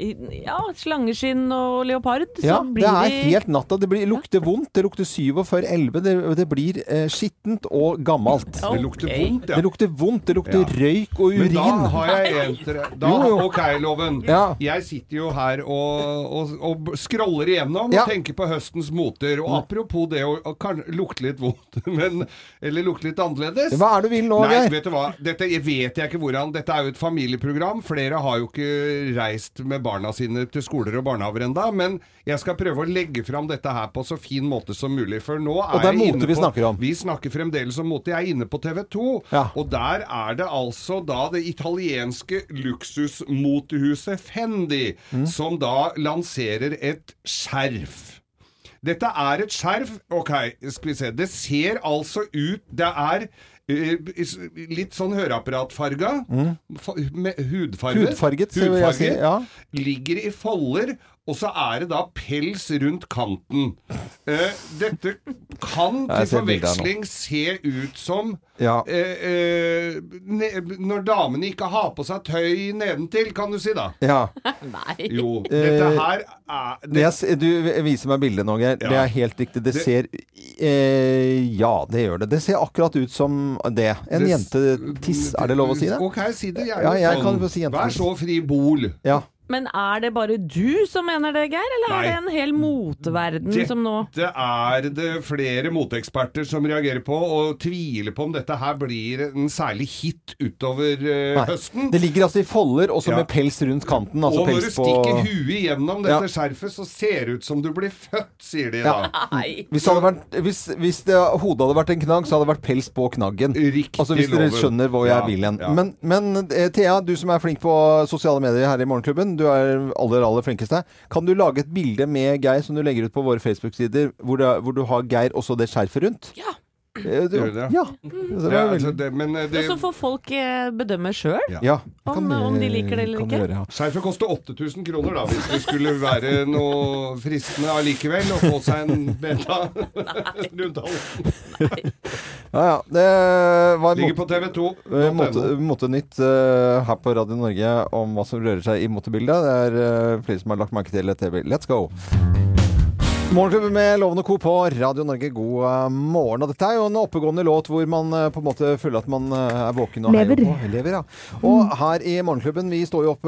i ja, slangeskinn og leopard, Ja, så det er helt natta. Det blir, lukter vondt. Det lukter 47-11. Det, det blir skittent og gammelt. Det lukter vondt, ja. Det lukter vondt. Det lukter røyk og Men urin. da har jeg en til. Da, Jo, jo. Ok, Loven. Ja. Jeg sitter jo her og, og, og scroller igjennom og tenker på høstens moter. Og apropos det å å lukte litt vondt, men, eller lukte litt annerledes Hva er det du vil nå, Nei, Geir? vet du hva. Dette jeg vet jeg ikke hvordan. Dette er jo et familieprogram. Flere har jo ikke reist med barna sine til skoler og barnehaver enda, men jeg skal prøve å legge fram dette her på så fin måte som mulig. For nå er Og det er jeg mote vi snakker om. Vi snakker fremdeles om mote. Jeg er inne på TV 2, og der er det altså da det italienske luksusmotehuset Fendi, Mm. som da lanserer et skjerf. Dette er et skjerf. Ok, skal vi se. Det ser altså ut Det er eh, litt sånn høreapparatfarga. Mm. Hudfarget. Hudfarget, så vil si, ja. Ligger i folder. Og så er det da pels rundt kanten. Eh, dette kan til forveksling se ut som Ja. eh, eh, ne når damene ikke har på seg tøy nedentil, kan du si da. Ja. Nei. Jo, Eh, dette her er Det jeg, du viser meg bildet nå, Geir. Det er helt riktig. Det Det- ser eh, Ja, det gjør det. Det ser akkurat ut som det. En Det- jentetiss, er det lov å si det? Ok, si det gjerne Ja, jeg sånn. kan si jentetiss. Vær så fri bol. Ja. Men er det bare du som mener det, Geir, eller Nei. er det en hel moteverden Det- som nå Det er det flere moteeksperter som reagerer på, og tviler på om dette her blir en særlig hit utover uh, høsten. Det ligger altså i folder, også Ja. med pels rundt kanten. Altså og når du pels på stikker huet gjennom dette Ja. skjerfet, så ser det ut som du blir født, sier de Ja. Hvis, det hadde vært, hvis, hvis det, hodet hadde vært en knagg, så hadde det vært pels på knaggen. altså Hvis dere loven. skjønner hvor jeg Ja, vil hen. ja. Men, men eh, Thea, du som er flink på sosiale medier her i Morgenklubben, du er aller, aller flinkeste. Kan du lage et bilde med Geir som du legger ut på våre Facebook-sider, hvor, hvor du har Geir også det skjerfet rundt? Ja. Gjør det? Ja. Så det Ja, altså veldig- det, men eh, det, Og så får folk eh, bedømme sjøl Ja. om, om de liker det eller kan ikke. gjøre, ja. Skjerfet koster 8000 kroner, da, hvis det skulle være noe fristende allikevel å få seg en beta rundt halsen. Ja, ja. Det var Ligger mot- på TV2. eh, mote, Motenytt eh, her på Radio Norge om hva som rører seg i motebildet. Det er eh, flere som har lagt merke til dette. TV. Let's go! Morgenklubben med Loven og Co. på Radio Norge, god eh, morgen. Og dette er jo en oppegående låt hvor man eh, på en måte føler at man eh, er våken og Lever. på. Lever. Ja. Og her i Morgenklubben, vi står jo opp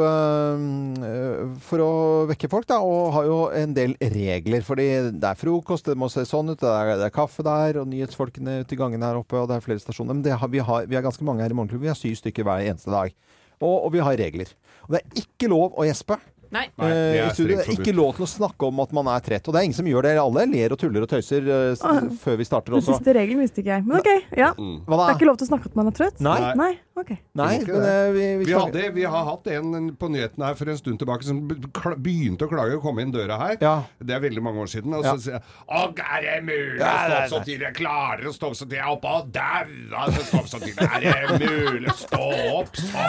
for å vekke folk, da, og har jo en del regler. Fordi det er frokost, det må se sånn ut, det er, det er kaffe der, og nyhetsfolkene ute i gangen her oppe, og det er flere stasjoner. Men det har, vi, har, vi er ganske mange her i Morgenklubben. Vi har syv stykker hver eneste dag. Og, og vi har regler. Og det er ikke lov å gjespe. Nei. Nei, det Eh, er i studio. Det er ikke lov til å snakke om at man er trett. Og det er ingen som gjør det. Alle ler og tuller og tøyser uh, Ah. før vi starter Den også. siste regelen visste ikke jeg. Men OK, ja. Mm. Hva da? Det er ikke lov til å snakke om at man er trøtt? Nei. Nei, ok. Nei, men det. eh, vi, vi, Vi, hadde, vi har hatt en på nyhetene her for en stund tilbake som begynte å klage og komme inn døra her. Ja. Det er veldig mange år siden. Og så sier jeg Å, er det mulig å stå opp så nei. tidlig? Jeg klarer å stå opp så tidlig. Jeg er oppe og daua å stå opp så tidlig. Er det mulig å stå opp så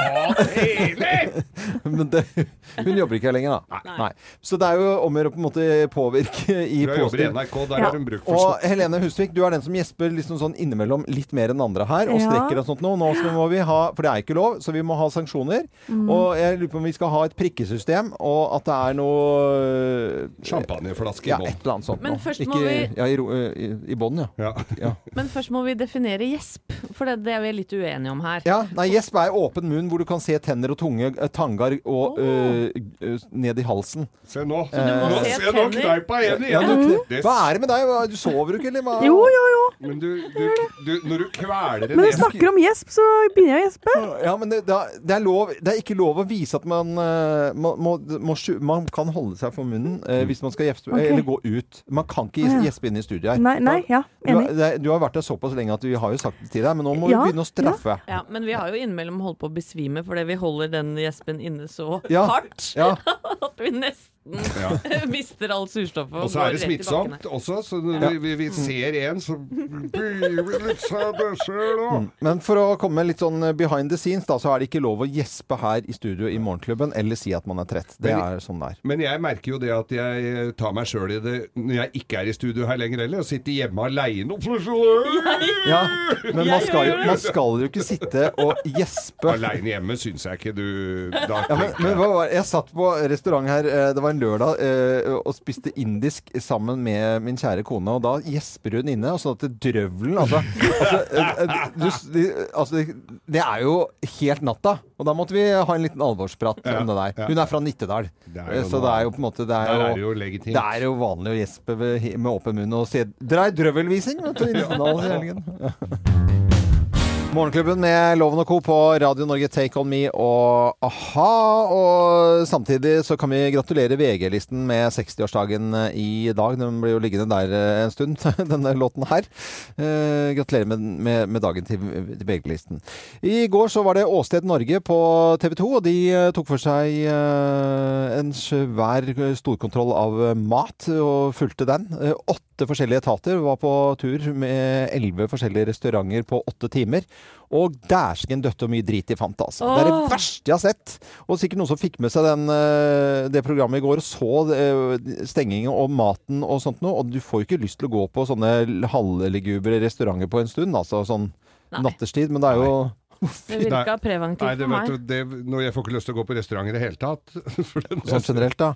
tidlig? Men det, hun jobber ikke her lenger, da. Nei. Så det er jo om å gjøre å på en måte påvirke i Hun Ja. Og. Helene Husvik, du er den som gjesper liksom sånn innimellom litt mer enn andre her, og strekker og sånt nå. Nå så må vi ha, for det er ikke lov, så vi må ha sanksjoner. Mm. Og jeg lurer på om vi skal ha et prikkesystem, og at det er noe Champagneflaske i Ja, et eller annet sånt Men først Ikke, må vi- Ja, i, i, i bånn, ja. ja. Men først må vi definere gjesp, for det, det er vi litt uenige om her. Ja, nei, Gjesp er åpen munn hvor du kan se tenner og tunge, eh, tangar og øh, øh, ned i halsen. Se nå. Så du må nå se nå tenner? kneip jeg igjen Ja, igjen. du, hva er det med deg? Du sover jo ikke, eller hva? Jo, jo, jo. Men du, du, du når du kveler en Men du snakker om gjesp, så begynner jeg å gjespe. Ja, men det, det, er, lov, det er ikke lov å vise at man, eh, må, må, må, man kan holde seg for munnen eh, hvis man skal gjespe, okay. eller gå ut. Man kan ikke gjespe inn i studiet her. Nei, nei, ja, Du, har- det, du har vært der såpass lenge at vi har jo sagt det til deg, men nå må Ja, vi begynne å straffe. Ja, Men vi har jo innimellom holdt på å besvime fordi vi holder den gjespen inne så Ja, hardt ja. at vi nesten Ja. mister alt surstoffet. Og så er det smittsomt også, så når Ja. vi, vi, ser en, så blir vi litt seg sjøl. Mm. Men for å komme litt sånn behind the scenes, da, så er det ikke lov å gjespe her i studio i Morgenklubben, eller si at man er trett. Det er sånn det er. Men jeg merker jo det at jeg tar meg sjøl i det når jeg ikke er i studio her lenger heller, og sitter hjemme aleine. Ja, men man skal, jo, man skal jo ikke sitte og gjespe. Aleine hjemme syns jeg ikke du da Ja, men, men jeg- hva var? Jeg satt på restaurant her, eh, det var en lørdag, eh, og spiste indisk sammen med min kjære kone, og da gjesper hun inne, og sånn at det drøvelen Altså, altså, eh, eh, du, altså det, er jo helt natta. Og da måtte vi ha en liten alvorsprat Ja, om det der. Hun er fra Nittedal, er eh, så det er jo på en måte Det er, jo, er det jo legitimt. det er jo vanlig å gjespe med åpen munn og si 'Drei drøvelvising, vet du, i Nittedal i helgen. Morgenklubben med Loven og Co. på Radio Norge Take On Me og a-ha. Og samtidig så kan vi gratulere VG-listen med 60-årsdagen i dag. Den blir jo liggende der eh, en stund, denne låten her. Eh, gratulerer med, med, med dagen til, VG-listen. I går så var det Åsted Norge på TV 2, og de eh, tok for seg eh, en svær storkontroll av eh, mat og fulgte den. Eh, åtte forskjellige etater var på tur med elleve forskjellige restauranter på åtte timer. Og dæsken døtte og mye drit de fant, altså. Det er det verste jeg har sett. Og sikkert noen som fikk med seg den, eh, det programmet i går og så eh, stengingen og maten og sånt noe. Og du får jo ikke lyst til å gå på sånne halvlegubre restauranter på en stund, altså sånn nattestid Men det er jo Det virka preventivt for meg. du, det, når jeg får ikke lyst til å gå på restaurant i det hele tatt. Sånn generelt, da.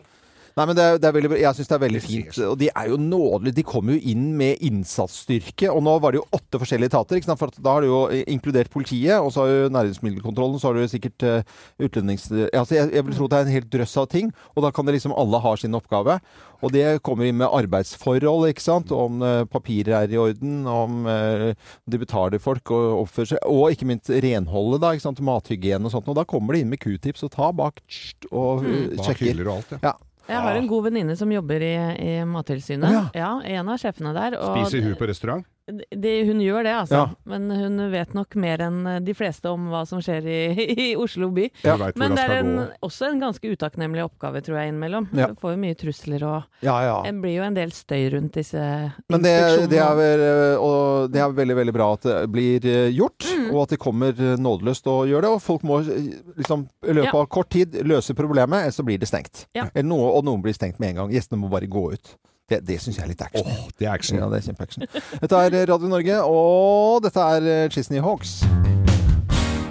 Nei, men det er, det er veldig, jeg syns det er veldig fint. Og de er jo nådelige. De kommer jo inn med innsatsstyrke. Og nå var det jo åtte forskjellige etater. For da har du jo inkludert politiet, og så har du næringsmiddelkontrollen, så har du sikkert uh, utlendings... Altså, jeg, jeg vil tro det er en helt drøss av ting. Og da kan det liksom alle ha sin oppgave. Og det kommer inn med arbeidsforhold, ikke sant. Om uh, papirer er i orden, om uh, de betaler folk og oppfører seg. Og ikke minst renholdet, da. ikke sant? Mathygiene og sånt. Og da kommer de inn med q-tips og tar bak og Mm. sjekker. Bak hyller og alt, ja. ja. Jeg har en god venninne som jobber i, i Mattilsynet. Ja. Ja, en av sjefene der. og- Spiser hun på restaurant? Det, hun gjør det, altså. Ja. Men hun vet nok mer enn de fleste om hva som skjer i, i Oslo by. Ja. Men det er en, også en ganske utakknemlig oppgave, tror jeg, innimellom. Ja. Du får jo mye trusler og Ja, ja. Det blir jo en del støy rundt disse Men det, det, er, vel, eh, og det er veldig veldig bra at det blir eh, gjort, Mm. og at de kommer eh, nådeløst og gjør det. Og folk må eh, liksom, i løpet Ja. av kort tid løse problemet, ellers så blir det stengt. Ja. Eller noe, og noen blir stengt med en gang. Gjestene må bare gå ut. Det, det syns jeg er litt action. det er action. Ja, det er kjempeaction. Dette er eh, Radio Norge, og dette er eh, Chisney Hawks.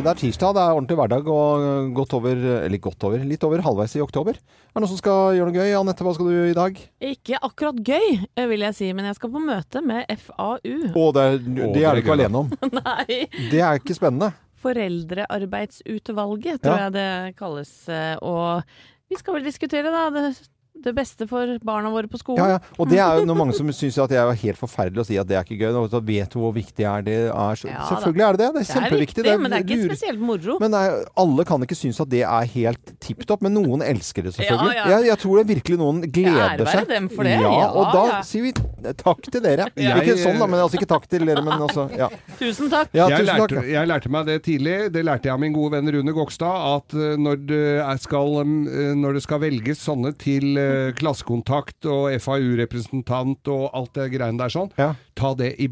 Det er tirsdag, det er ordentlig hverdag og eh, godt over, eller godt over, litt over halvveis i oktober. Er det noen som skal gjøre noe gøy? Anette, hva skal du gjøre i dag? Ikke akkurat gøy, eh, vil jeg si, men jeg skal på møte med FAU. Å, det er, det det er du ikke alene om. Nei. Det er ikke spennende. Foreldrearbeidsutvalget, tror Ja. jeg det kalles. eh, Og vi skal vel diskutere da det, det beste for barna våre på skolen. Ja, ja. Og det er jo noe mange som syns at det er helt forferdelig å si at det er ikke gøy. Og så vet du hvor viktig er det er. Ja da. selvfølgelig er det det. Det er kjempeviktig. viktig, men det er ikke lurer- spesielt moro. Men nei, alle kan ikke synes at det er helt tipp topp, men noen elsker det selvfølgelig. Ja, ja. Jeg, jeg tror det virkelig noen gleder seg. dem for det. Ja, og da ja. sier vi takk til dere. Jeg- ikke sånn da, men altså ikke takk til dere, men altså ja. Tusen takk. Ja, jeg, tusen lærte, takk. jeg lærte meg det tidlig. Det lærte jeg av min gode venn Rune Gokstad. At eh, når det, er skal, eh, når det skal velges sånne til eh, klassekontakt og FAU-representant og alt det greiene der sånn, ta det i,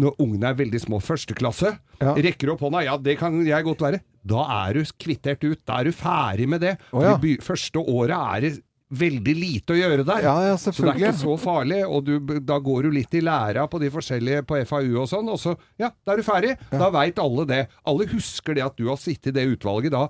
når ungene er veldig små. Første klasse. Rekker opp hånda. Ja, det kan jeg godt være. Da er du kvittert ut. Da er du ferdig med det. Oh, ja. I Første året er det veldig lite å gjøre der. Ja, ja, så det er ikke så farlig, og du, da går du litt i læra på de forskjellige på FAU og sånn, og så, ja, da er du ferdig. Da veit alle det. Alle husker det at du har sittet i det utvalget da.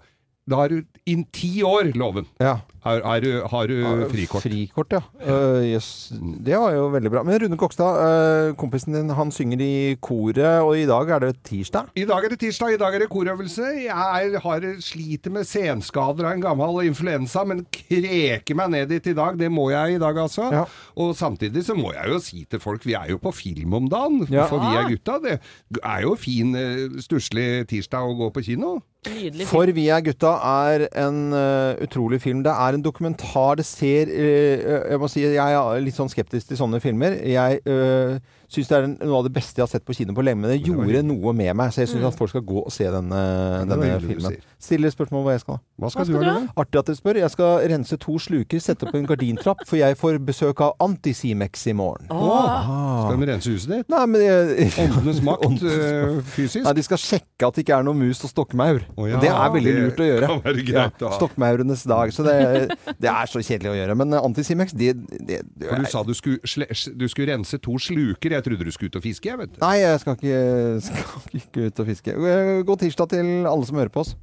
Da er du inn ti år, loven. Ja. Er, er, du- har du frikort? Frikort, ja. Uh, yes. Det var jo veldig bra. Men Rune Kokstad, uh, kompisen din, han synger i koret, og i dag er det tirsdag? I dag er det tirsdag, i dag er det korøvelse. Jeg har sliter med senskader av en gammel influensa, men kreker meg ned dit i dag. Det må jeg i dag, altså. Og samtidig så må jeg jo si til folk, vi er jo på film om dagen, Ja. for vi er gutta. Det er jo fin, eh, stusslig tirsdag å gå på kino. For vi er gutta er en uh, utrolig film. Det er en dokumentar. Det ser uh, Jeg må si jeg er litt sånn skeptisk til sånne filmer. Jeg øh, syns det er noe av det beste jeg har sett på kino på lenge. Men det gjorde noe med meg, så jeg syns Mm. at folk skal gå og se denne, denne filmen. Stiller spørsmål hva jeg skal. Hva skal Hva skal du ha? Artig at dere spør. Jeg skal rense to sluker, sette opp en gardintrapp, for jeg får besøk av Antisimex i morgen. Ah. Skal de rense huset ditt? Nei, men Åndenes makt, eh, fysisk? Nei, de skal sjekke at det ikke er noe mus og stokkmaur. Oh, ja, det er veldig det lurt å gjøre. å. Stokkmaurenes dag. Så det, det er så kjedelig å gjøre. Men eh, Antisimex, det, det, det For du sa du skulle, sle, du skulle rense to sluker. Jeg trodde du skulle ut og fiske, jeg, vet. Nei, jeg skal ikke, skal ikke ut og fiske. God tirsdag til alle som hører på oss.